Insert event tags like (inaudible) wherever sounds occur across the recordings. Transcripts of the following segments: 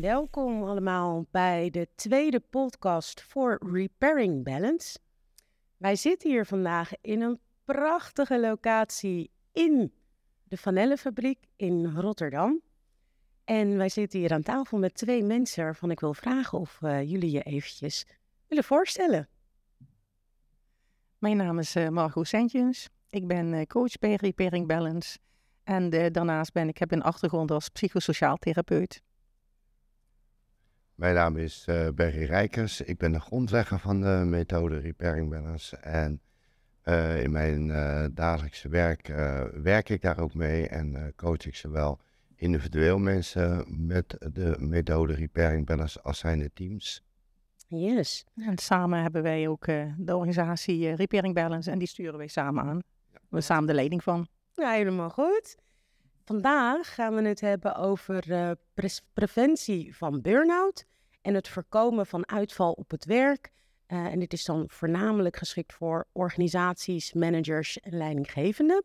Welkom allemaal bij de tweede podcast voor Repairing Balance. Wij zitten hier vandaag in een prachtige locatie in de Vanellenfabriek in Rotterdam. En wij zitten hier aan tafel met twee mensen waarvan ik wil vragen of uh, jullie je eventjes willen voorstellen. Mijn naam is uh, Margot Sentjens. Ik ben uh, coach bij Repairing Balance. En daarnaast ben ik, heb een achtergrond als psychosociaal therapeut. Mijn naam is uh, Berry Rijkers. Ik ben de grondlegger van de methode Repairing Balance. En uh, in mijn uh, dagelijkse werk werk ik daar ook mee en coach ik zowel individueel mensen met de methode Repairing Balance als zijnde teams. Yes. En samen hebben wij ook de organisatie Repairing Balance en die sturen wij samen aan. Ja. We samen de leiding van. Ja, helemaal goed. Vandaag gaan we het hebben over pre preventie van burn-out en het voorkomen van uitval op het werk. Uh, en dit is dan voornamelijk geschikt voor organisaties, managers en leidinggevenden.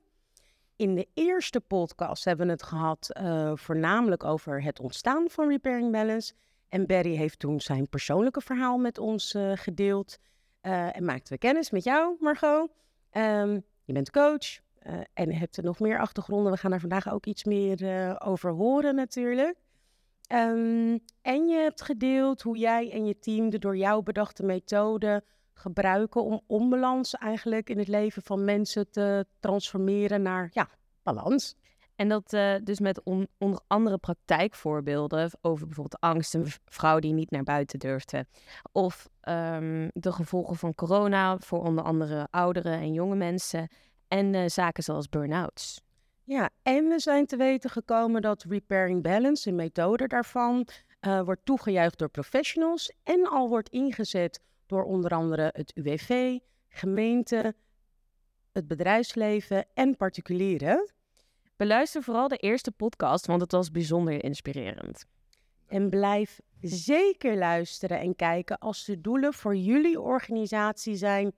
In de eerste podcast hebben we het gehad uh, voornamelijk over het ontstaan van Repairing Balance. En Barry heeft toen zijn persoonlijke verhaal met ons gedeeld. en maakten we kennis met jou, Margot. Um, je bent coach, uh, en hebt er nog meer achtergronden. We gaan er vandaag ook iets meer uh, over horen natuurlijk. Um, en je hebt gedeeld hoe jij en je team de door jou bedachte methode gebruiken om onbalans eigenlijk in het leven van mensen te transformeren naar ja, balans. En dat uh, dus met on onder andere praktijkvoorbeelden over bijvoorbeeld angst, een vrouw die niet naar buiten durfde. Of um, de gevolgen van corona voor onder andere ouderen en jonge mensen. En uh, zaken zoals burn-outs. Ja, en we zijn te weten gekomen dat Repairing Balance, een methode daarvan, uh, wordt toegejuicht door professionals en al wordt ingezet door onder andere het UWV, gemeente, het bedrijfsleven en particulieren. Beluister vooral de eerste podcast, want het was bijzonder inspirerend. En blijf zeker luisteren en kijken als de doelen voor jullie organisatie zijn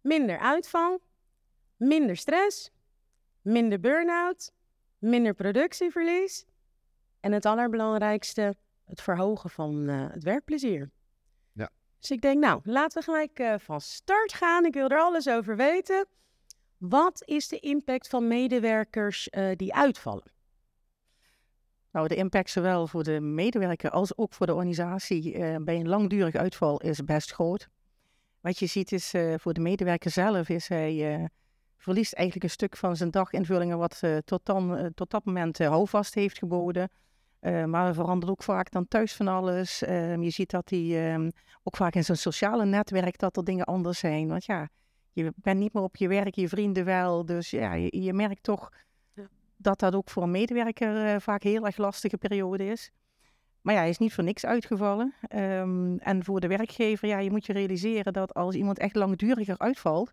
minder uitval, minder stress, minder burn-out, minder productieverlies en het allerbelangrijkste, het verhogen van uh, het werkplezier. Ja. Dus ik denk, nou, laten we gelijk uh, van start gaan. Ik wil er alles over weten. Wat is de impact van medewerkers uh, die uitvallen? Nou, de impact zowel voor de medewerker als ook voor de organisatie bij een langdurig uitval is best groot. Wat je ziet is voor de medewerker zelf is hij verliest eigenlijk een stuk van zijn daginvullingen wat uh, tot, dan, uh, tot dat moment uh, houvast heeft geboden. maar hij verandert ook vaak dan thuis van alles. Ehm, je ziet dat hij um, ook vaak in zijn sociale netwerk dat er dingen anders zijn. Want ja, je bent niet meer op je werk, je vrienden wel. Dus ja, je, je merkt toch dat dat ook voor een medewerker vaak een heel erg lastige periode is. Maar ja, hij is niet voor niks uitgevallen. Um, en voor de werkgever, ja, je moet je realiseren dat als iemand echt langduriger uitvalt,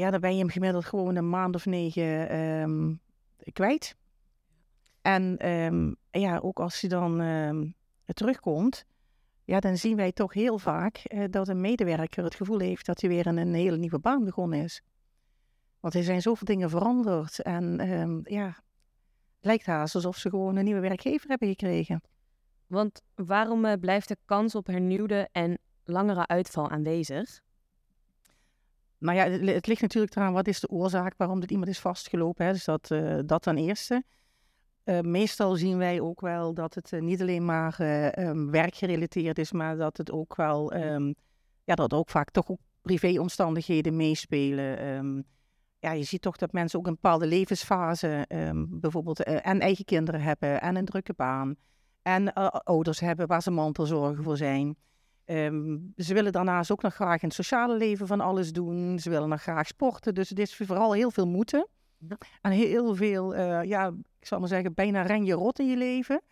ja, dan ben je hem gemiddeld gewoon een maand of negen um, kwijt. En um, ja, ook als hij dan um, terugkomt, ja, dan zien wij toch heel vaak uh, dat een medewerker het gevoel heeft dat hij weer in een hele nieuwe baan begonnen is. Want er zijn zoveel dingen veranderd en ja, het lijkt haast alsof ze gewoon een nieuwe werkgever hebben gekregen. Want waarom uh, blijft de kans op hernieuwde en langere uitval aanwezig? Nou ja, het, het, ligt natuurlijk eraan wat is de oorzaak waarom dit iemand is vastgelopen. Hè? Dus dat, uh, dat ten eerste. Uh, meestal zien wij ook wel dat het uh, niet alleen maar um, werkgerelateerd is, maar dat het ook wel, um, ja, dat ook vaak toch ook privéomstandigheden meespelen. Um, ja, je ziet toch dat mensen ook een bepaalde levensfase bijvoorbeeld en eigen kinderen hebben en een drukke baan en ouders hebben waar ze mantelzorgen voor zijn. Um, ze willen daarnaast ook nog graag in het sociale leven van alles doen. Ze willen nog graag sporten. Dus het is vooral heel veel moeten. En heel veel, uh, ja, ik zal maar zeggen, bijna ren je rot in je leven.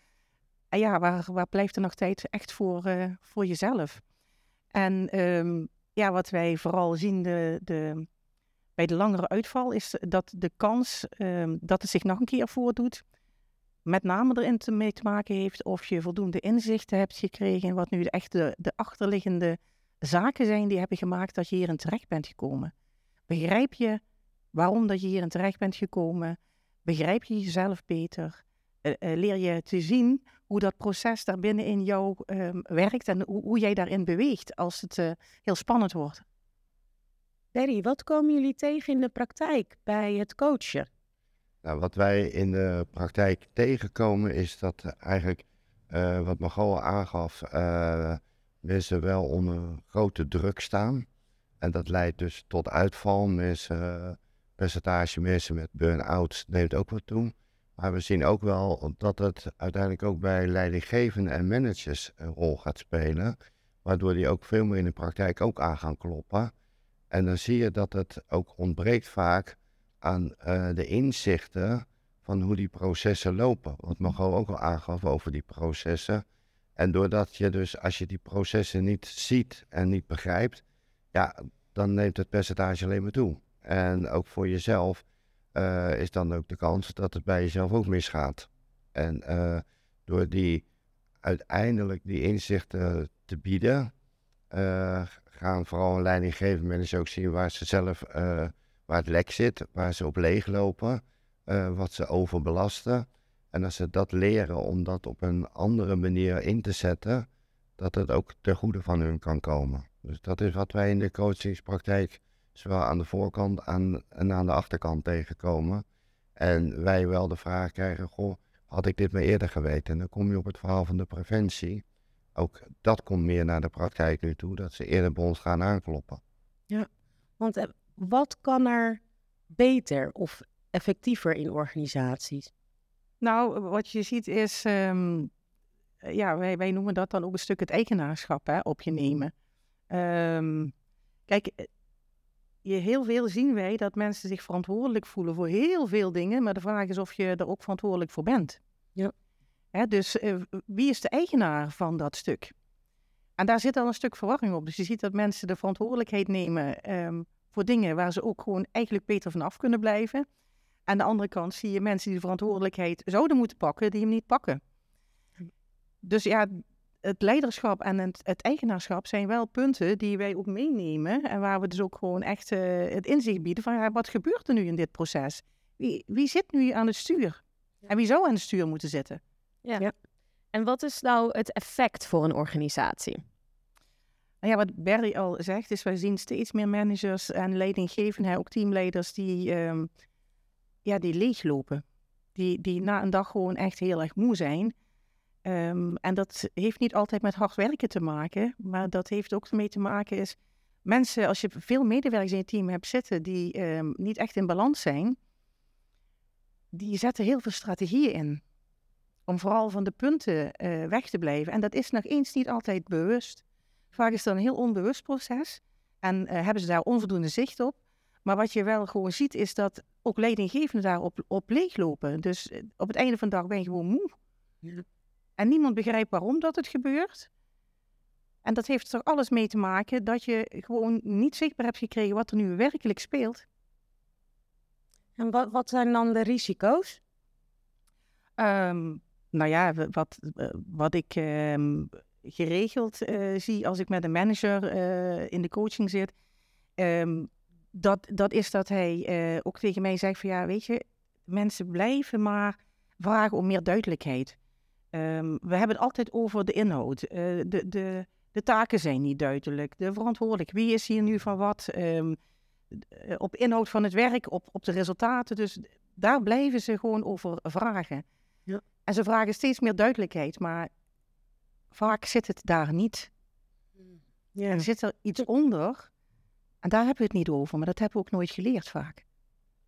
En ja, waar, waar blijft er nog tijd echt voor, uh, voor jezelf? En um, ja, wat wij vooral zien de, de, bij de langere uitval is dat de kans um, dat het zich nog een keer voordoet, met name erin te, mee te maken heeft of je voldoende inzichten hebt gekregen in wat nu de de achterliggende zaken zijn die hebben gemaakt dat je hierin terecht bent gekomen. Begrijp je waarom dat je hierin terecht bent gekomen? Begrijp je jezelf beter? Uh, uh, leer je te zien hoe dat proces daar binnen in jou ehm, werkt en hoe, hoe, jij daarin beweegt als het uh, heel spannend wordt. Berry, wat komen jullie tegen in de praktijk bij het coachen? Nou, wat wij in de praktijk tegenkomen is dat eigenlijk, uh, wat Magal aangaf, uh, mensen wel onder grote druk staan. En dat leidt dus tot uitval. Mensen, percentage mensen met burn-out neemt ook wat toe. Maar we zien ook wel dat het uiteindelijk ook bij leidinggevenden en managers een rol gaat spelen. Waardoor die ook veel meer in de praktijk ook aan gaan kloppen. En dan zie je dat het ook ontbreekt vaak aan uh, de inzichten van hoe die processen lopen. Wat Margot ook al aangaf over die processen. En doordat je dus, als je die processen niet ziet en niet begrijpt, ja, dan neemt het percentage alleen maar toe. En ook voor jezelf uh, is dan ook de kans dat het bij jezelf ook misgaat. En uh, door die uiteindelijk die inzichten te bieden, gaan vooral leidinggevende mensen ook zien waar ze zelf, waar het lek zit, waar ze op leeglopen, wat ze overbelasten. En als ze dat leren om dat op een andere manier in te zetten, dat het ook ten goede van hun kan komen. Dus dat is wat wij in de coachingspraktijk zowel aan de voorkant aan, en aan de achterkant tegenkomen. En wij wel de vraag krijgen, goh, had ik dit maar eerder geweten? En dan kom je op het verhaal van de preventie. Ook dat komt meer naar de praktijk nu toe, dat ze eerder bij ons gaan aankloppen. Ja, want eh, wat kan er beter of effectiever in organisaties? Nou, wat je ziet is, ehm, ja, wij, wij noemen dat dan ook een stuk het eigenaarschap hè, op je nemen. Um, kijk, je heel veel zien wij dat mensen zich verantwoordelijk voelen voor heel veel dingen, maar de vraag is of je er ook verantwoordelijk voor bent. Ja. Hè, dus uh, wie is de eigenaar van dat stuk? En daar zit al een stuk verwarring op. Dus je ziet dat mensen de verantwoordelijkheid nemen um, voor dingen waar ze ook gewoon eigenlijk beter vanaf kunnen blijven. Aan de andere kant zie je mensen die de verantwoordelijkheid zouden moeten pakken, die hem niet pakken. Dus ja, het leiderschap en het, het, eigenaarschap zijn wel punten die wij ook meenemen. En waar we dus ook gewoon echt uh, het inzicht bieden van ja, wat gebeurt er nu in dit proces? Wie, wie zit nu aan het stuur? En wie zou aan het stuur moeten zitten? Ja. ja. En wat is nou het effect voor een organisatie? Nou ja, wat Barry al zegt, is wij zien steeds meer managers en leidinggevenden, ook teamleiders, die, um, ja, die leeglopen. Die, die na een dag gewoon echt heel erg moe zijn. Um, en dat heeft niet altijd met hard werken te maken, maar dat heeft ook ermee te maken is mensen, als je veel medewerkers in je team hebt zitten die um, niet echt in balans zijn, die zetten heel veel strategieën in om vooral van de punten uh, weg te blijven. En dat is nog eens niet altijd bewust. Vaak is dat een heel onbewust proces en uh, hebben ze daar onvoldoende zicht op. Maar wat je wel gewoon ziet is dat ook leidinggevenden daarop op leeglopen. Dus uh, op het einde van de dag ben je gewoon moe. En niemand begrijpt waarom dat het gebeurt. En dat heeft er alles mee te maken dat je gewoon niet zichtbaar hebt gekregen wat er nu werkelijk speelt. En wat, wat zijn dan de risico's? Um, nou ja, wat, wat ik um, geregeld uh, zie als ik met een manager uh, in de coaching zit, um, dat, dat is dat hij uh, ook tegen mij zegt van ja, weet je, mensen blijven maar vragen om meer duidelijkheid. Um, we hebben het altijd over de inhoud. Uh, de, de, de taken zijn niet duidelijk. De verantwoordelijk. Wie is hier nu van wat? Um, op inhoud van het werk, op, op de resultaten. Dus daar blijven ze gewoon over vragen. Ja. En ze vragen steeds meer duidelijkheid, maar vaak zit het daar niet. Ja. Er zit er iets onder. En daar hebben we het niet over, maar dat hebben we ook nooit geleerd vaak.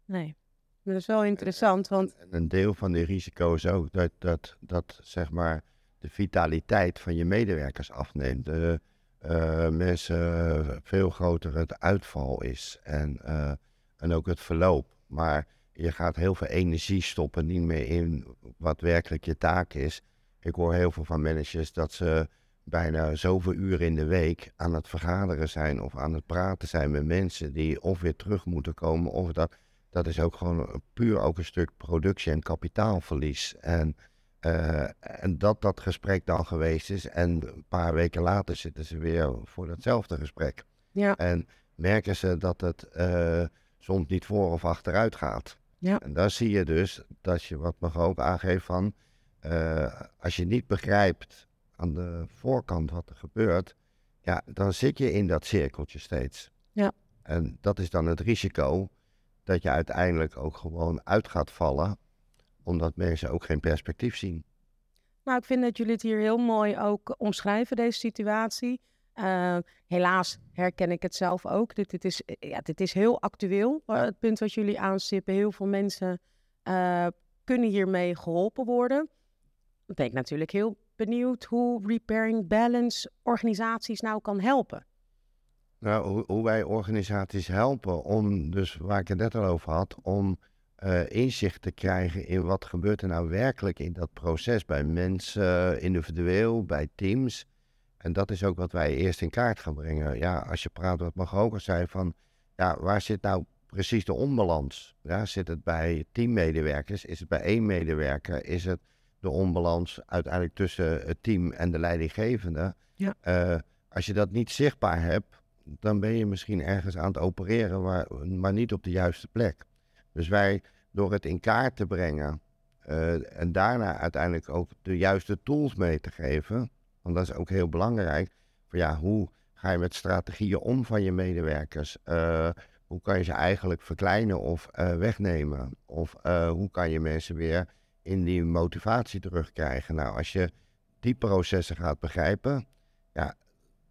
Nee. Dat is wel interessant, want... En een deel van die risico's ook dat, dat, dat zeg maar de vitaliteit van je medewerkers afneemt. De uh, mensen veel groter het uitval is en, uh, en ook het verloop. Maar je gaat heel veel energie stoppen, niet meer in wat werkelijk je taak is. Ik hoor heel veel van managers dat ze bijna zoveel uren in de week aan het vergaderen zijn of aan het praten zijn met mensen die of weer terug moeten komen of dat dat is ook gewoon puur ook een stuk productie- en kapitaalverlies. En, uh, en dat dat gesprek dan geweest is en een paar weken later zitten ze weer voor datzelfde gesprek. Ja. En merken ze dat het uh, soms niet voor of achteruit gaat. Ja. En daar zie je dus dat je, wat me ook aangeeft van, eh, als je niet begrijpt aan de voorkant wat er gebeurt, ja, dan zit je in dat cirkeltje steeds. Ja. En dat is dan het risico dat je uiteindelijk ook gewoon uit gaat vallen, omdat mensen ook geen perspectief zien. Nou, ik vind dat jullie het hier heel mooi ook omschrijven, deze situatie. Uh, helaas herken ik het zelf ook. Dit, dit, is, ja, dit is heel actueel, het punt wat jullie aanstippen. Heel veel mensen uh, kunnen hiermee geholpen worden. Ben ik natuurlijk heel benieuwd hoe Repairing Balance organisaties nou kan helpen. Nou, hoe, wij organisaties helpen om, dus waar ik het net al over had, om uh, inzicht te krijgen in wat gebeurt er nou werkelijk in dat proces bij mensen, individueel, bij teams. En dat is ook wat wij eerst in kaart gaan brengen. Ja, als je praat wat Magoger zei van, ja, waar zit nou precies de onbalans? Ja, zit het bij teammedewerkers? Is het bij één medewerker? Is het de onbalans uiteindelijk tussen het team en de leidinggevende? Ja. Uh, als je dat niet zichtbaar hebt, dan ben je misschien ergens aan het opereren, maar, maar niet op de juiste plek. Dus wij, door het in kaart te brengen uh, en daarna uiteindelijk ook de juiste tools mee te geven, want dat is ook heel belangrijk, voor ja, hoe ga je met strategieën om van je medewerkers? Uh, hoe kan je ze eigenlijk verkleinen of wegnemen? Of hoe kan je mensen weer in die motivatie terugkrijgen? Nou, als je die processen gaat begrijpen, ja,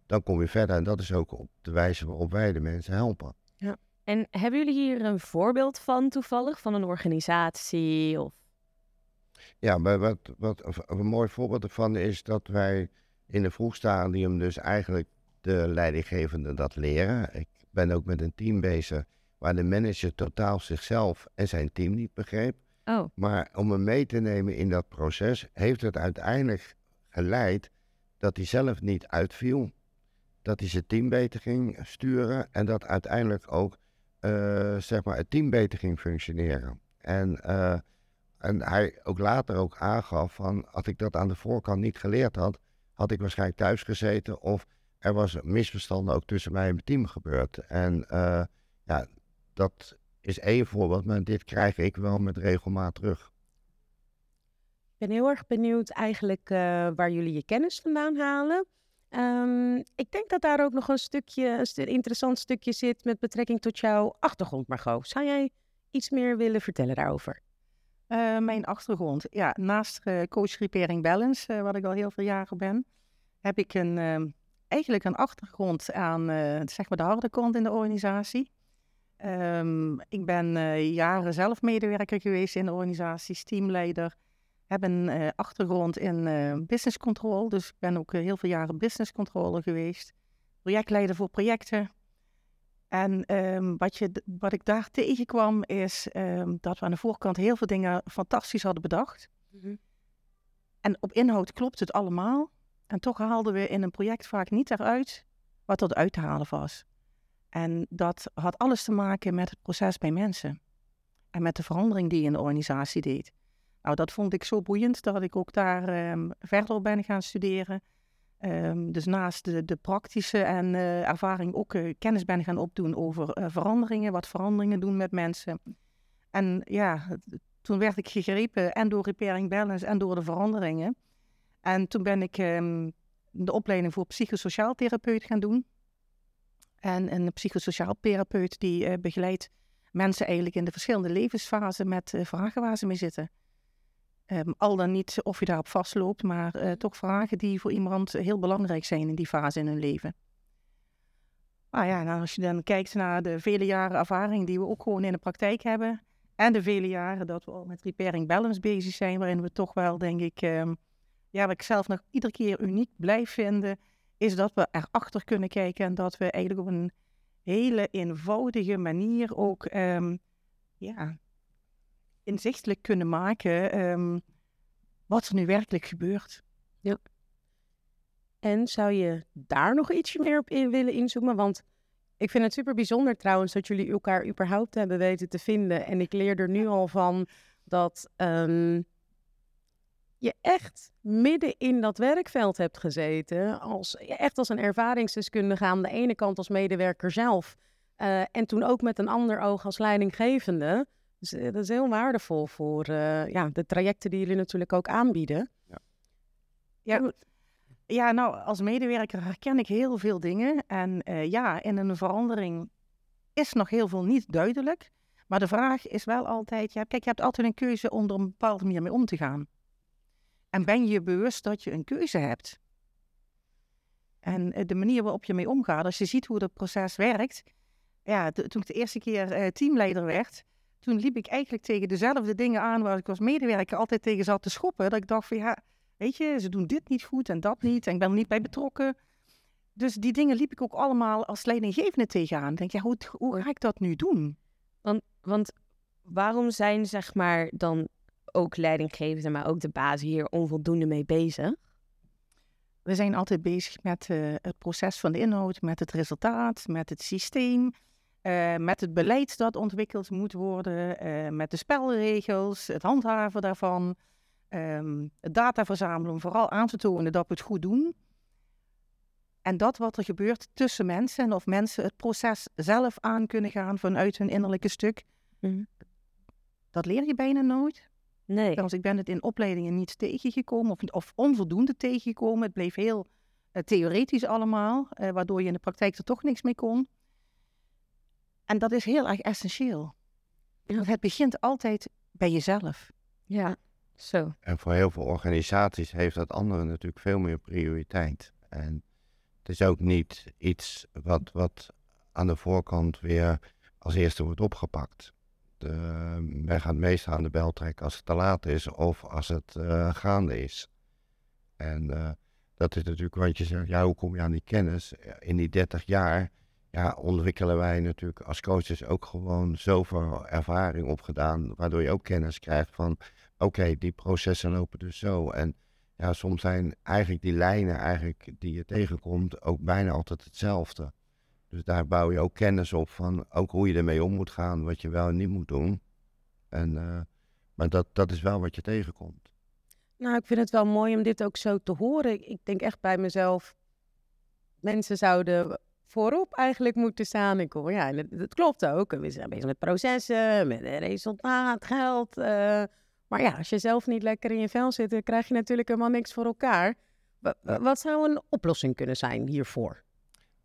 dan kom je verder. En dat is ook op de wijze waarop wij de mensen helpen. Ja. En hebben jullie hier een voorbeeld van toevallig, van een organisatie? Of... Ja, maar wat, wat een mooi voorbeeld ervan is dat wij in een vroeg stadium dus eigenlijk de leidinggevende dat leren. Ik ben ook met een team bezig waar de manager totaal zichzelf en zijn team niet begreep. Oh. Maar om hem mee te nemen in dat proces, heeft het uiteindelijk geleid dat hij zelf niet uitviel. Dat hij zijn team beter ging sturen en dat uiteindelijk ook uh, zeg maar het team beter ging functioneren. En, uh, en hij ook later ook aangaf van, als ik dat aan de voorkant niet geleerd had, had ik waarschijnlijk thuis gezeten of er was misverstanden ook tussen mij en mijn team gebeurd. En uh, ja, dat is één voorbeeld, maar dit krijg ik wel met regelmaat terug. Ik ben heel erg benieuwd eigenlijk uh, waar jullie je kennis vandaan halen. Um, ik denk dat daar ook nog een stukje, een interessant stukje zit met betrekking tot jouw achtergrond, Margot. Zou jij iets meer willen vertellen daarover? Uh, mijn achtergrond, ja, naast uh, coach Repairing Balance, uh, wat ik al heel veel jaren ben, heb ik een, uh, eigenlijk een achtergrond aan zeg maar de harde kant in de organisatie. Um, ik ben jaren zelf medewerker geweest in de organisaties, teamleider. Heb een achtergrond in business control, dus ik ben ook heel veel jaren business controller geweest. Projectleider voor projecten, en um, wat, je, wat ik daar tegenkwam is um, dat we aan de voorkant heel veel dingen fantastisch hadden bedacht. Mm -hmm. En op inhoud klopt het allemaal. En toch haalden we in een project vaak niet eruit wat er uit te halen was. En dat had alles te maken met het proces bij mensen. En met de verandering die je in de organisatie deed. Nou, dat vond ik zo boeiend dat ik ook daar um, verder op ben gaan studeren. Um, dus naast de, de praktische en uh, ervaring ook uh, kennis ben gaan opdoen over uh, veranderingen, wat veranderingen doen met mensen. En ja, toen werd ik gegrepen en door Repairing Balance en door de veranderingen. En toen ben ik um, de opleiding voor psychosociaal therapeut gaan doen. En een psychosociaal therapeut die begeleidt mensen eigenlijk in de verschillende levensfasen met vragen waar ze mee zitten. Um, al dan niet of je daarop vastloopt, maar uh, toch vragen die voor iemand heel belangrijk zijn in die fase in hun leven. Nou ja, nou als je dan kijkt naar de vele jaren ervaring die we ook gewoon in de praktijk hebben. En de vele jaren dat we al met repairing balance bezig zijn, waarin we toch wel, denk ik, um, ja, wat ik zelf nog iedere keer uniek blijf vinden, is dat we erachter kunnen kijken en dat we eigenlijk op een hele eenvoudige manier ook, um, ja, inzichtelijk kunnen maken um, wat er nu werkelijk gebeurt. Ja. En zou je daar nog ietsje meer op in willen inzoomen? Want ik vind het super bijzonder trouwens dat jullie elkaar überhaupt hebben weten te vinden. En ik leer er nu al van dat um, je echt midden in dat werkveld hebt gezeten. Als, echt als een ervaringsdeskundige aan de ene kant als medewerker zelf. Uh, en toen ook met een ander oog als leidinggevende Dus eh, dat is heel waardevol voor eh, ja, de trajecten die jullie natuurlijk ook aanbieden. Ja. Ja, nou, als medewerker herken ik heel veel dingen. En eh, ja, in een verandering is nog heel veel niet duidelijk. Maar de vraag is wel altijd, ja, kijk, je hebt altijd een keuze om er een bepaalde manier mee om te gaan. En ben je je bewust dat je een keuze hebt? En eh, de manier waarop je mee omgaat, als je ziet hoe het proces werkt. Ja, toen ik de eerste keer eh, teamleider werd, toen liep ik eigenlijk tegen dezelfde dingen aan waar ik als medewerker altijd tegen zat te schoppen. Dat ik dacht van ja, weet je, ze doen dit niet goed en dat niet en ik ben er niet bij betrokken. Dus die dingen liep ik ook allemaal als leidinggevende tegenaan. Ik denk, ja, hoe, hoe ga ik dat nu doen? Want, want waarom zijn zeg maar dan ook leidinggevenden, maar ook de baas hier onvoldoende mee bezig? We zijn altijd bezig met eh, het proces van de inhoud, met het resultaat, met het systeem, eh, met het beleid dat ontwikkeld moet worden, eh, met de spelregels, het handhaven daarvan, ehm, het data verzamelen om vooral aan te tonen dat we het goed doen. En dat wat er gebeurt tussen mensen en of mensen het proces zelf aan kunnen gaan vanuit hun innerlijke stuk, Mhm. dat leer je bijna nooit. Nee. Trouwens, ik ben het in opleidingen niet tegengekomen of, of onvoldoende tegengekomen. Het bleef heel eh, theoretisch allemaal, eh, waardoor je in de praktijk er toch niks mee kon. En dat is heel erg essentieel. Want het begint altijd bij jezelf. Ja, zo. En voor heel veel organisaties heeft dat andere natuurlijk veel meer prioriteit. En het is ook niet iets wat, wat aan de voorkant weer als eerste wordt opgepakt. De, men gaat meestal aan de bel trekken als het te laat is of als het eh, gaande is. En eh, dat is natuurlijk wat je zegt, ja, hoe kom je aan die kennis? In die 30 jaar ja, ontwikkelen wij natuurlijk als coaches ook gewoon zoveel ervaring opgedaan, waardoor je ook kennis krijgt van oké, die processen lopen dus zo. En ja, soms zijn eigenlijk die lijnen eigenlijk die je tegenkomt ook bijna altijd hetzelfde. Dus daar bouw je ook kennis op van ook hoe je ermee om moet gaan, wat je wel en niet moet doen. En, eh, maar dat, dat is wel wat je tegenkomt. Nou, ik vind het wel mooi om dit ook zo te horen. Ik, denk echt bij mezelf, mensen zouden voorop eigenlijk moeten staan. Ik hoor, ja, en het, het klopt ook. We zijn bezig met processen, met resultaat, geld. eh, maar ja, als je zelf niet lekker in je vel zit, dan krijg je natuurlijk helemaal niks voor elkaar. Wa- wa- Wat zou een oplossing kunnen zijn hiervoor?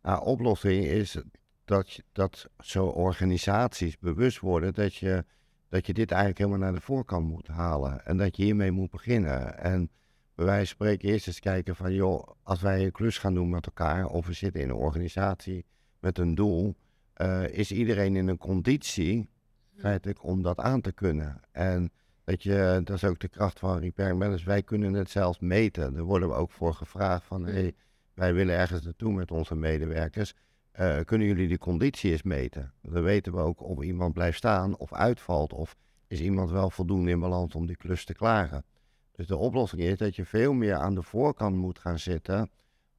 Nou, oplossing is dat, je, dat zo organisaties bewust worden dat je, dat je dit eigenlijk helemaal naar de voorkant moet halen. En dat je hiermee moet beginnen. En bij wijze van spreken eerst eens kijken van, joh, als wij een klus gaan doen met elkaar, of we zitten in een organisatie met een doel, eh, is iedereen in een conditie, feitelijk, om dat aan te kunnen. En dat, je, dat is ook de kracht van Repair Managers. Wij kunnen het zelfs meten. Daar worden we ook voor gevraagd van, hey, wij willen ergens naartoe met onze medewerkers. Eh, kunnen jullie die conditie meten? Dan weten we ook of iemand blijft staan of uitvalt. Of is iemand wel voldoende in balans om die klus te klaren. Dus de oplossing is dat je veel meer aan de voorkant moet gaan zitten.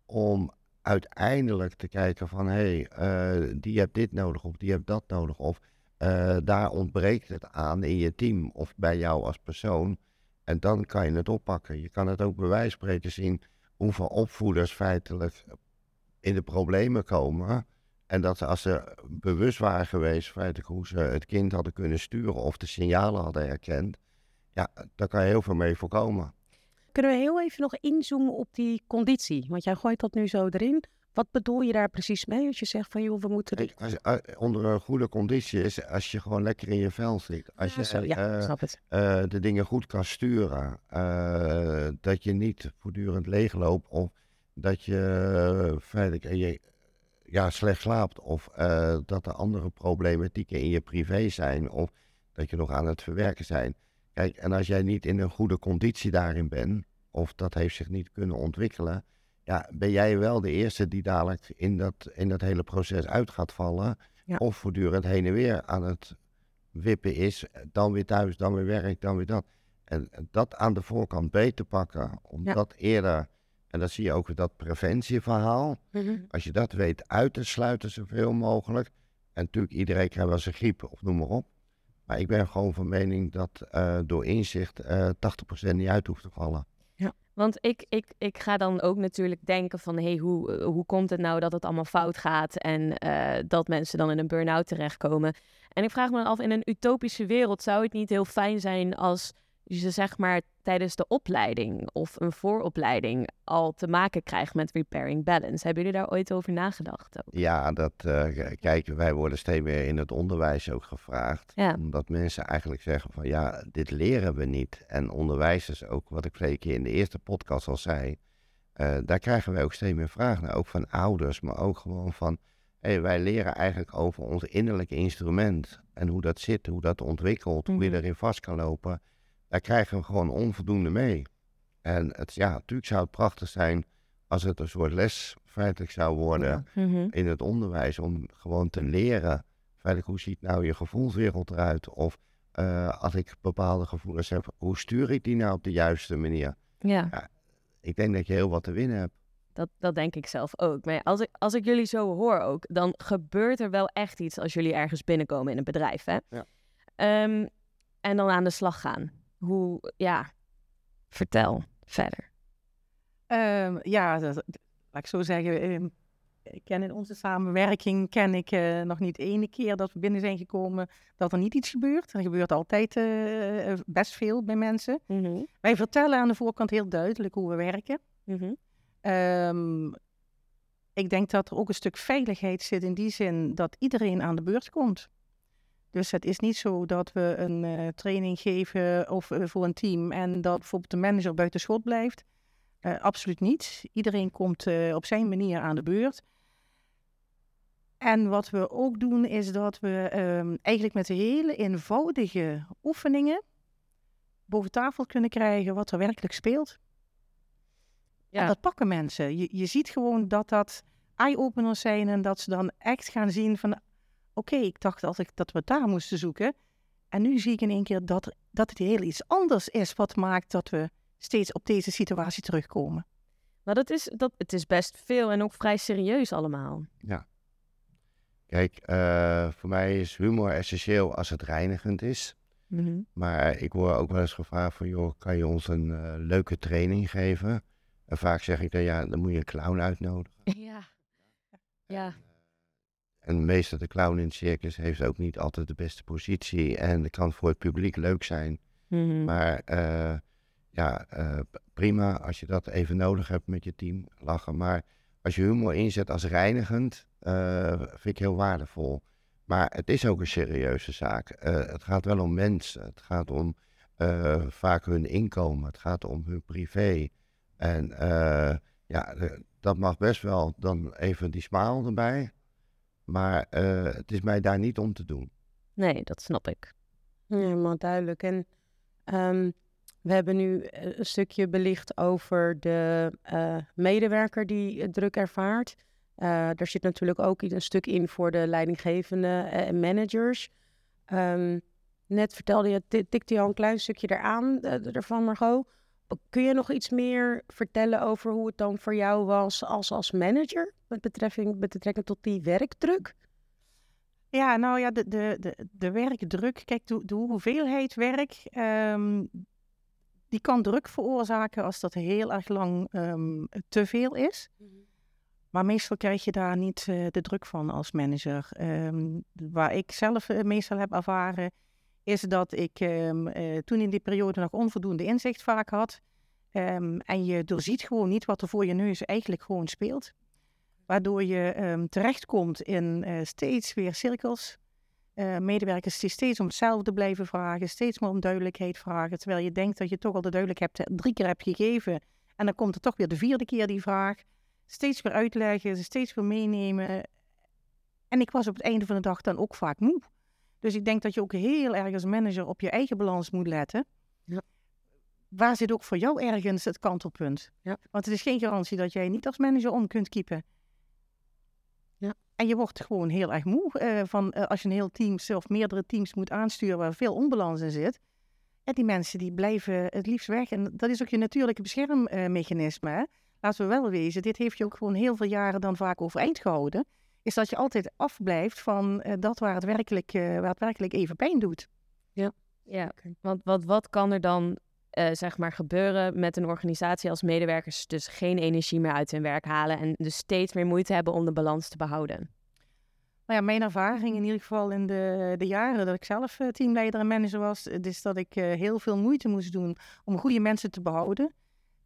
Om uiteindelijk te kijken van hé, hey, eh, die hebt dit nodig of die hebt dat nodig. Of eh, daar ontbreekt het aan in je team of bij jou als persoon. En dan kan je het oppakken. Je kan het ook bij zien hoeveel opvoeders feitelijk in de problemen komen. En dat als ze bewust waren geweest, feitelijk hoe ze het kind hadden kunnen sturen of de signalen hadden herkend. Ja, daar kan je heel veel mee voorkomen. Kunnen we heel even nog inzoomen op die conditie? Want jij gooit dat nu zo erin. Wat bedoel je daar precies mee als je zegt van joh, we moeten... Kijk, als, eh, onder een goede conditie is als je gewoon lekker in je vel zit. Als Ja, je zo, ja, eh, ik snap het. eh, de dingen goed kan sturen. dat je niet voortdurend leegloopt of dat je feitelijk je, ja, slecht slaapt. Of dat er andere problematieken in je privé zijn. Of dat je nog aan het verwerken zijn. Kijk, en als jij niet in een goede conditie daarin bent, of dat heeft zich niet kunnen ontwikkelen, ja, ben jij wel de eerste die dadelijk in dat, in dat hele proces uit gaat vallen. Ja. Of voortdurend heen en weer aan het wippen is, dan weer thuis, dan weer werk, dan weer dat. En dat aan de voorkant beter pakken, om Ja. dat eerder, en dat zie je ook dat preventieverhaal, Mhm. als je dat weet uit te sluiten zoveel mogelijk. En natuurlijk, iedereen krijgt wel zijn griep of noem maar op. Maar ik ben gewoon van mening dat eh, door inzicht eh 80% niet uit hoeft te vallen. Want ik, ik, ik ga dan ook natuurlijk denken van... Hey, hoe, eh, hoe komt het nou dat het allemaal fout gaat... en eh, dat mensen dan in een burn-out terechtkomen? En ik vraag me dan af, in een utopische wereld... zou het niet heel fijn zijn als je zeg maar tijdens de opleiding... of een vooropleiding al te maken krijgt met repairing balance? Hebben jullie daar ooit over nagedacht? Ook? Ja, dat, uh, kijk, wij worden steeds meer in het onderwijs ook gevraagd. Ja. Omdat mensen eigenlijk zeggen van ja, dit leren we niet. En onderwijzers ook, wat ik vorige keer in de eerste podcast al zei. Uh, daar krijgen wij ook steeds meer vragen naar. Ook van ouders, maar ook gewoon van... Hey, wij leren eigenlijk over ons innerlijke instrument. En hoe dat zit, hoe dat ontwikkelt, hoe je erin vast kan lopen. Daar krijgen we gewoon onvoldoende mee. En het, ja, natuurlijk zou het prachtig zijn als het een soort les feitelijk zou worden Mhm. in het onderwijs. Om gewoon te leren, feitelijk hoe ziet nou je gevoelswereld eruit? Of eh, als ik bepaalde gevoelens heb, hoe stuur ik die nou op de juiste manier? Ja, Ik denk dat je heel wat te winnen hebt. dat, dat denk ik zelf ook. Maar ja, als ik, als ik jullie zo hoor ook... dan gebeurt er wel echt iets als jullie ergens binnenkomen in een bedrijf, hè? Ja. Ehm, en dan aan de slag gaan. Hoe, ja, vertel verder. Ehm, ja, dat, laat ik zo zeggen. ehm, ik ken in onze samenwerking ken ik eh, nog niet ene keer dat we binnen zijn gekomen dat er niet iets gebeurt. Er gebeurt altijd eh, eh, best veel bij mensen. Mhm. Wij vertellen aan de voorkant heel duidelijk hoe we werken. Mhm. Ehm, ik denk dat er ook een stuk veiligheid zit in die zin dat iedereen aan de beurt komt. Dus het is niet zo dat we een eh, training geven of, eh, voor een team en dat bijvoorbeeld de manager buiten schot blijft. Eh, absoluut niet. Iedereen komt op zijn manier aan de beurt. En wat we ook doen is dat we ehm, eigenlijk met hele eenvoudige oefeningen boven tafel kunnen krijgen wat er werkelijk speelt. Ja. En dat pakken mensen. Je, je ziet gewoon dat dat eye-openers zijn en dat ze dan echt gaan zien van... Oké, ik dacht altijd dat we daar moesten zoeken. En nu zie ik in één keer dat, dat het heel iets anders is wat maakt dat we steeds op deze situatie terugkomen. Maar dat is, dat, het is best veel en ook vrij serieus allemaal. Kijk, eh, voor mij is humor essentieel als het reinigend is. Mhm. Maar ik word ook wel eens gevraagd van, joh, kan je ons een eh, leuke training geven? En vaak zeg ik dan, ja, dan moet je een clown uitnodigen. (laughs) Ja. Ja. En meestal de clown in het circus heeft ook niet altijd de beste positie. En het kan voor het publiek leuk zijn. Mhm. Maar eh, ja, eh, prima als je dat even nodig hebt met je team, lachen. Maar als je humor inzet als reinigend, eh, vind ik heel waardevol. Maar het is ook een serieuze zaak. Het gaat wel om mensen. Het gaat om vaak hun inkomen. Het gaat om hun privé. En ja, dat mag best wel dan even die smile erbij. Maar eh, het is mij daar niet om te doen. Nee, dat snap ik. Helemaal duidelijk. En ehm, we hebben nu eh, een stukje belicht over de eh, medewerker die druk ervaart. Eh daar zit natuurlijk ook een stuk in voor de leidinggevende en managers. Ehm, net vertelde je, ti- tikte je al een klein stukje eraan, ervan Margot. Kun je nog iets meer vertellen over hoe het dan voor jou was als, als manager met betrekking, met betrekking tot die werkdruk? Ja, nou ja, de, de, de, de werkdruk, kijk, de, de hoeveelheid werk, ehm, die kan druk veroorzaken als dat heel erg lang ehm, te veel is. Maar meestal krijg je daar niet eh, de druk van als manager. Ehm, waar ik zelf eh, meestal heb ervaren, is dat ik ehm, eh, toen in die periode nog onvoldoende inzicht vaak had. Ehm, en je doorziet gewoon niet wat er voor je neus eigenlijk gewoon speelt. Waardoor je ehm, terechtkomt in eh, steeds weer cirkels. Eh, medewerkers die steeds om hetzelfde blijven vragen, steeds maar om duidelijkheid vragen. Terwijl je denkt dat je toch al de duidelijkheid hebt, drie keer hebt gegeven. En dan komt er toch weer de vierde keer die vraag. Steeds weer uitleggen, steeds weer meenemen. En ik was op het einde van de dag dan ook vaak moe. Dus ik denk dat je ook heel erg als manager op je eigen balans moet letten. Ja. Waar zit ook voor jou ergens het kantelpunt? Ja. Want het is geen garantie dat jij niet als manager om kunt kiepen. Ja. En je wordt gewoon heel erg moe eh, van eh, als je een heel team of meerdere teams moet aansturen waar veel onbalans in zit. En die mensen die blijven het liefst weg. En dat is ook je natuurlijke beschermmechanisme. hè. Laten we wel wezen, dit heeft je ook gewoon heel veel jaren dan vaak overeind gehouden. Is dat je altijd afblijft van eh, dat waar het, werkelijk, eh, waar het werkelijk even pijn doet. Ja, want wat, wat kan er dan eh, zeg maar gebeuren met een organisatie als medewerkers dus geen energie meer uit hun werk halen en dus steeds meer moeite hebben om de balans te behouden? Nou ja, mijn ervaring in ieder geval in de, de jaren dat ik zelf teamleider en manager was, is dat ik heel veel moeite moest doen om goede mensen te behouden.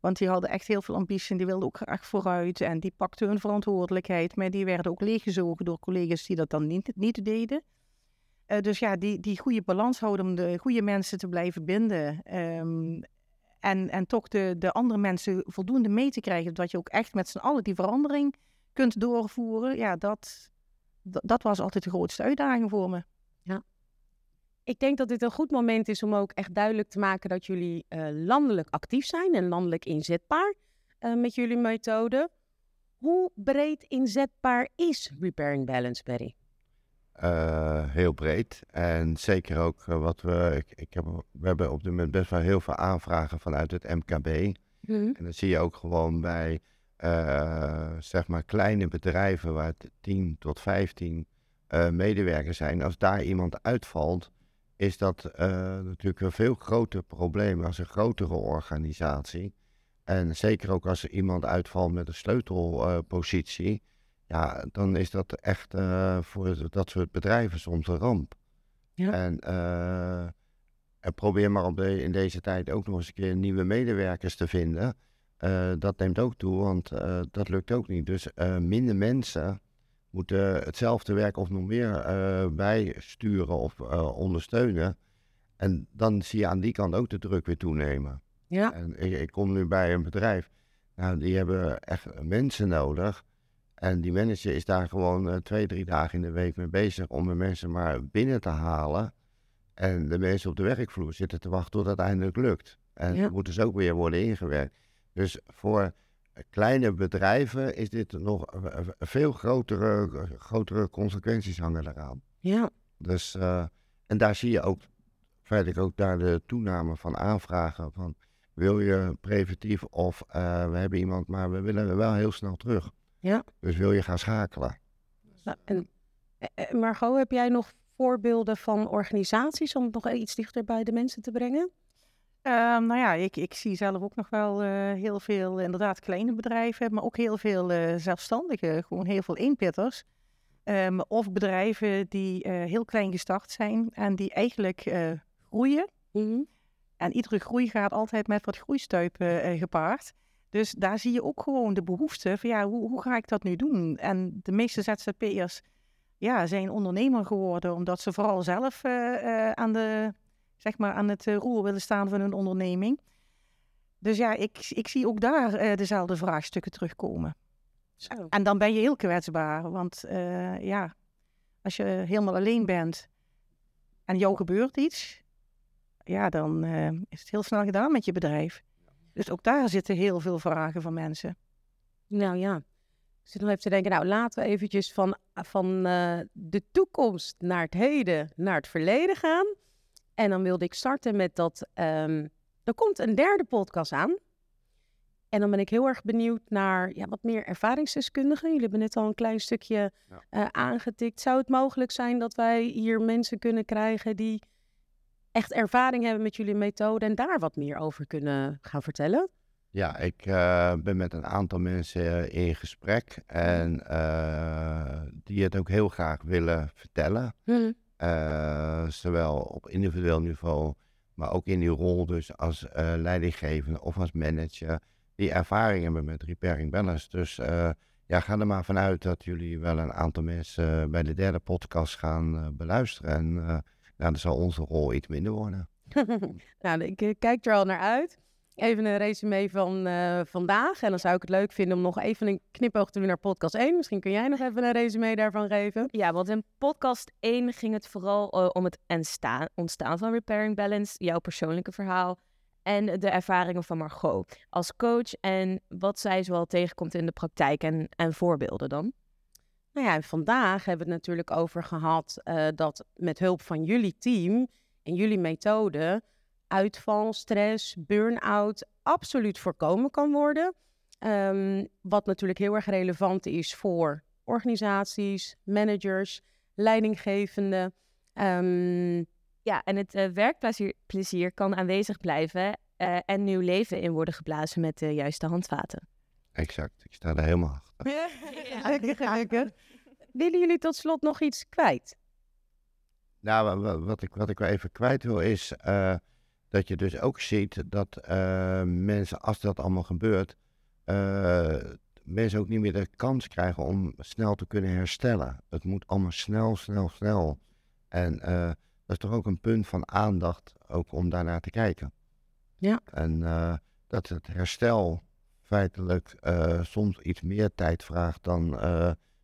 Want die hadden echt heel veel ambitie en die wilden ook graag vooruit en die pakten hun verantwoordelijkheid. Maar die werden ook leeggezogen door collega's die dat dan niet, niet deden. Uh, dus ja, die, die goede balans houden om de goede mensen te blijven binden. Um, en, en toch de, de andere mensen voldoende mee te krijgen. Dat je ook echt met z'n allen die verandering kunt doorvoeren. Ja, dat, dat was altijd de grootste uitdaging voor me. Ik denk dat dit een goed moment is om ook echt duidelijk te maken dat jullie uh, landelijk actief zijn en landelijk inzetbaar uh, met jullie methode. Hoe breed inzetbaar is Repairing Balance, Barry? Uh, heel breed. En zeker ook wat we. Ik, ik heb, we hebben op dit moment best wel heel veel aanvragen vanuit het MKB. Mm. En dan zie je ook gewoon bij zeg maar kleine bedrijven waar 10 tot 15 uh, medewerkers zijn. Als daar iemand uitvalt, is dat uh, natuurlijk een veel groter probleem als een grotere organisatie. En zeker ook als er iemand uitvalt met een sleutelpositie, ja, dan is dat echt voor dat soort bedrijven soms een ramp. Ja. En, en probeer maar op de, in deze tijd ook nog eens een keer nieuwe medewerkers te vinden. Uh, dat neemt ook toe, want uh, dat lukt ook niet. Dus uh, minder mensen moeten hetzelfde werk of nog meer bijsturen of ondersteunen. En dan zie je aan die kant ook de druk weer toenemen. Ja. En ik, ik, kom nu bij een bedrijf, nou, die hebben echt mensen nodig. En die manager is daar gewoon twee, drie dagen in de week mee bezig om de mensen maar binnen te halen. En de mensen op de werkvloer zitten te wachten tot het eindelijk lukt. En ja. moeten ze ook weer worden ingewerkt. Dus voor kleine bedrijven is dit nog veel grotere, grotere consequenties hangen eraan. Ja. Dus, uh, en daar zie je ook verder ook daar de toename van aanvragen van wil je preventief of uh, we hebben iemand, maar we willen wel heel snel terug. Ja. Dus wil je gaan schakelen. Nou, en, eh, Margot, heb jij nog voorbeelden van organisaties om het nog iets dichter bij de mensen te brengen? Um, nou ja, ik, ik zie zelf ook nog wel uh, heel veel inderdaad kleine bedrijven, maar ook heel veel uh, zelfstandigen, gewoon heel veel eenpitters. Um, of bedrijven die uh, heel klein gestart zijn en die eigenlijk groeien. Mm -hmm. En iedere groei gaat altijd met wat groeistuipen gepaard. Dus daar zie je ook gewoon de behoefte van ja, hoe, hoe ga ik dat nu doen? En de meeste ZZP'ers ja, zijn ondernemer geworden omdat ze vooral zelf aan de zeg maar, aan het eh, roer willen staan van hun onderneming. Dus ja, ik, ik zie ook daar uh, dezelfde vraagstukken terugkomen. Zo. En dan ben je heel kwetsbaar, want uh, ja, als je helemaal alleen bent en jou gebeurt iets, ja, dan uh, is het heel snel gedaan met je bedrijf. Dus ook daar zitten heel veel vragen van mensen. Nou ja, ik zit nog even te denken, nou laten we eventjes van, van de toekomst naar het heden, naar het verleden gaan. En dan wilde ik starten met dat. Um, er komt een derde podcast aan. En dan ben ik heel erg benieuwd naar ja, wat meer ervaringsdeskundigen. Jullie hebben net al een klein stukje ja. uh, aangetikt. Zou het mogelijk zijn dat wij hier mensen kunnen krijgen die echt ervaring hebben met jullie methode en daar wat meer over kunnen gaan vertellen? Ja, ik uh, ben met een aantal mensen in gesprek en uh, die het ook heel graag willen vertellen. Hmm. Uh, zowel op individueel niveau, maar ook in die rol dus als uh, leidinggevende of als manager, die ervaring hebben met repairing balance. Dus uh, ja, ga er maar vanuit dat jullie wel een aantal mensen bij de derde podcast gaan beluisteren. En dan zal onze rol iets minder worden. (laughs) nou, ik kijk er al naar uit even een resume van uh, vandaag. En dan zou ik het leuk vinden om nog even een knipoog te doen naar podcast 1. Misschien kun jij nog even een resume daarvan geven. Ja, want in podcast 1 ging het vooral uh, om het ontstaan, ontstaan van Repairing Balance, jouw persoonlijke verhaal en de ervaringen van Margot als coach en wat zij zoal tegenkomt in de praktijk en, en voorbeelden dan. Nou ja, vandaag hebben we het natuurlijk over gehad uh, dat met hulp van jullie team en jullie methode uitval, stress, burn-out absoluut voorkomen kan worden. Um, wat natuurlijk heel erg relevant is voor organisaties, managers, leidinggevenden. Um, ja, en het uh, werkplezier kan aanwezig blijven eh, en nieuw leven in worden geblazen met de juiste handvaten. Exact, ik sta er helemaal achter. (laughs) Ja, Willen jullie tot slot nog iets kwijt? Nou, wa- wa- wat ik, wat ik wel even kwijt wil is eh, dat je dus ook ziet dat eh, mensen, als dat allemaal gebeurt, eh, mensen ook niet meer de kans krijgen om snel te kunnen herstellen. Het moet allemaal snel, snel, snel. En eh, dat is toch ook een punt van aandacht, ook om daarnaar te kijken. Ja. En dat het herstel feitelijk soms iets meer tijd vraagt dan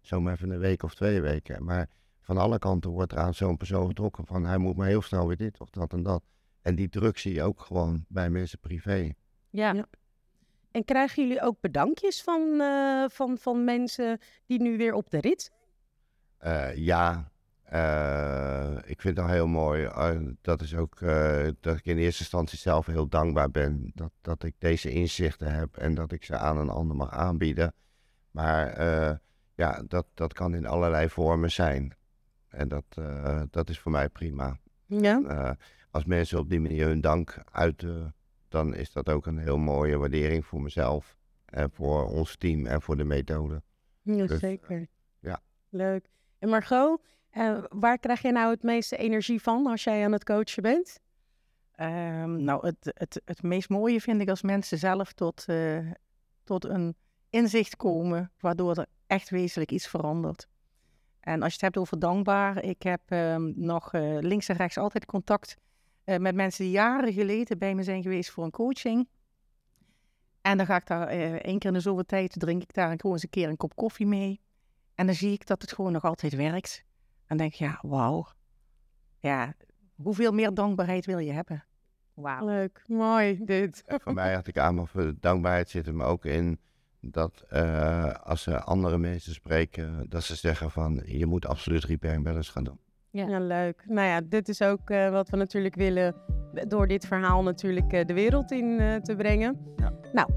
zomaar even een week of twee weken. Maar van alle kanten wordt er aan zo'n persoon getrokken van hij moet maar heel snel weer dit of dat en dat. En die druk zie je ook gewoon bij mensen privé. Ja, Ja. En krijgen jullie ook bedankjes van, eh, van, van mensen die nu weer op de rit zijn? Eh, ja, eh, ik vind dat heel mooi. Dat is ook eh, dat ik in eerste instantie zelf heel dankbaar ben dat, dat ik deze inzichten heb en dat ik ze aan een ander mag aanbieden. Maar eh, ja, dat, dat kan in allerlei vormen zijn. En dat, eh, dat is voor mij prima. Ja. Eh, als mensen op die manier hun dank uiten, dan is dat ook een heel mooie waardering voor mezelf en voor ons team en voor de methode. Dus, zeker. ja. Leuk. En Margot, eh, waar krijg je nou het meeste energie van als jij aan het coachen bent? Ehm, nou, het, het, het meest mooie vind ik als mensen zelf tot, eh, tot een inzicht komen, waardoor er echt wezenlijk iets verandert. En als je het hebt over dankbaar, ik heb ehm, nog eh, links en rechts altijd contact eh, met mensen die jaren geleden bij me zijn geweest voor een coaching. En dan ga ik daar eh, één keer in de zoveel tijd, drink ik daar gewoon eens een keer een kop koffie mee. En dan zie ik dat het gewoon nog altijd werkt. En denk ik, ja, wauw. Ja, hoeveel meer dankbaarheid wil je hebben? wauw. Leuk, mooi dit. (laughs) Voor mij had ik aan voor dankbaarheid zit er me ook in dat eh, als ze andere mensen spreken, dat ze zeggen van je moet absoluut repair and balance gaan doen. Ja. Ja, leuk. Nou ja, dit is ook eh, wat we natuurlijk willen door dit verhaal natuurlijk eh, de wereld in eh, te brengen. Ja. Nou,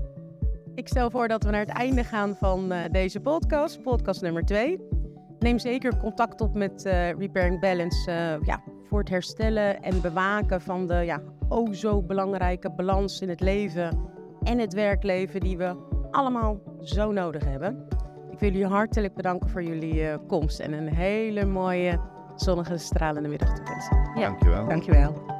ik stel voor dat we naar het einde gaan van eh, deze podcast, podcast nummer 2. Neem zeker contact op met eh Repair and Balance eh, ja, voor het herstellen en bewaken van de ja, oh zo belangrijke balans in het leven en het werkleven die we allemaal zo nodig hebben. Ik wil jullie hartelijk bedanken voor jullie eh, komst en een hele mooie zonnige stralende middag toewensen. Ja. Dankjewel. Dankjewel.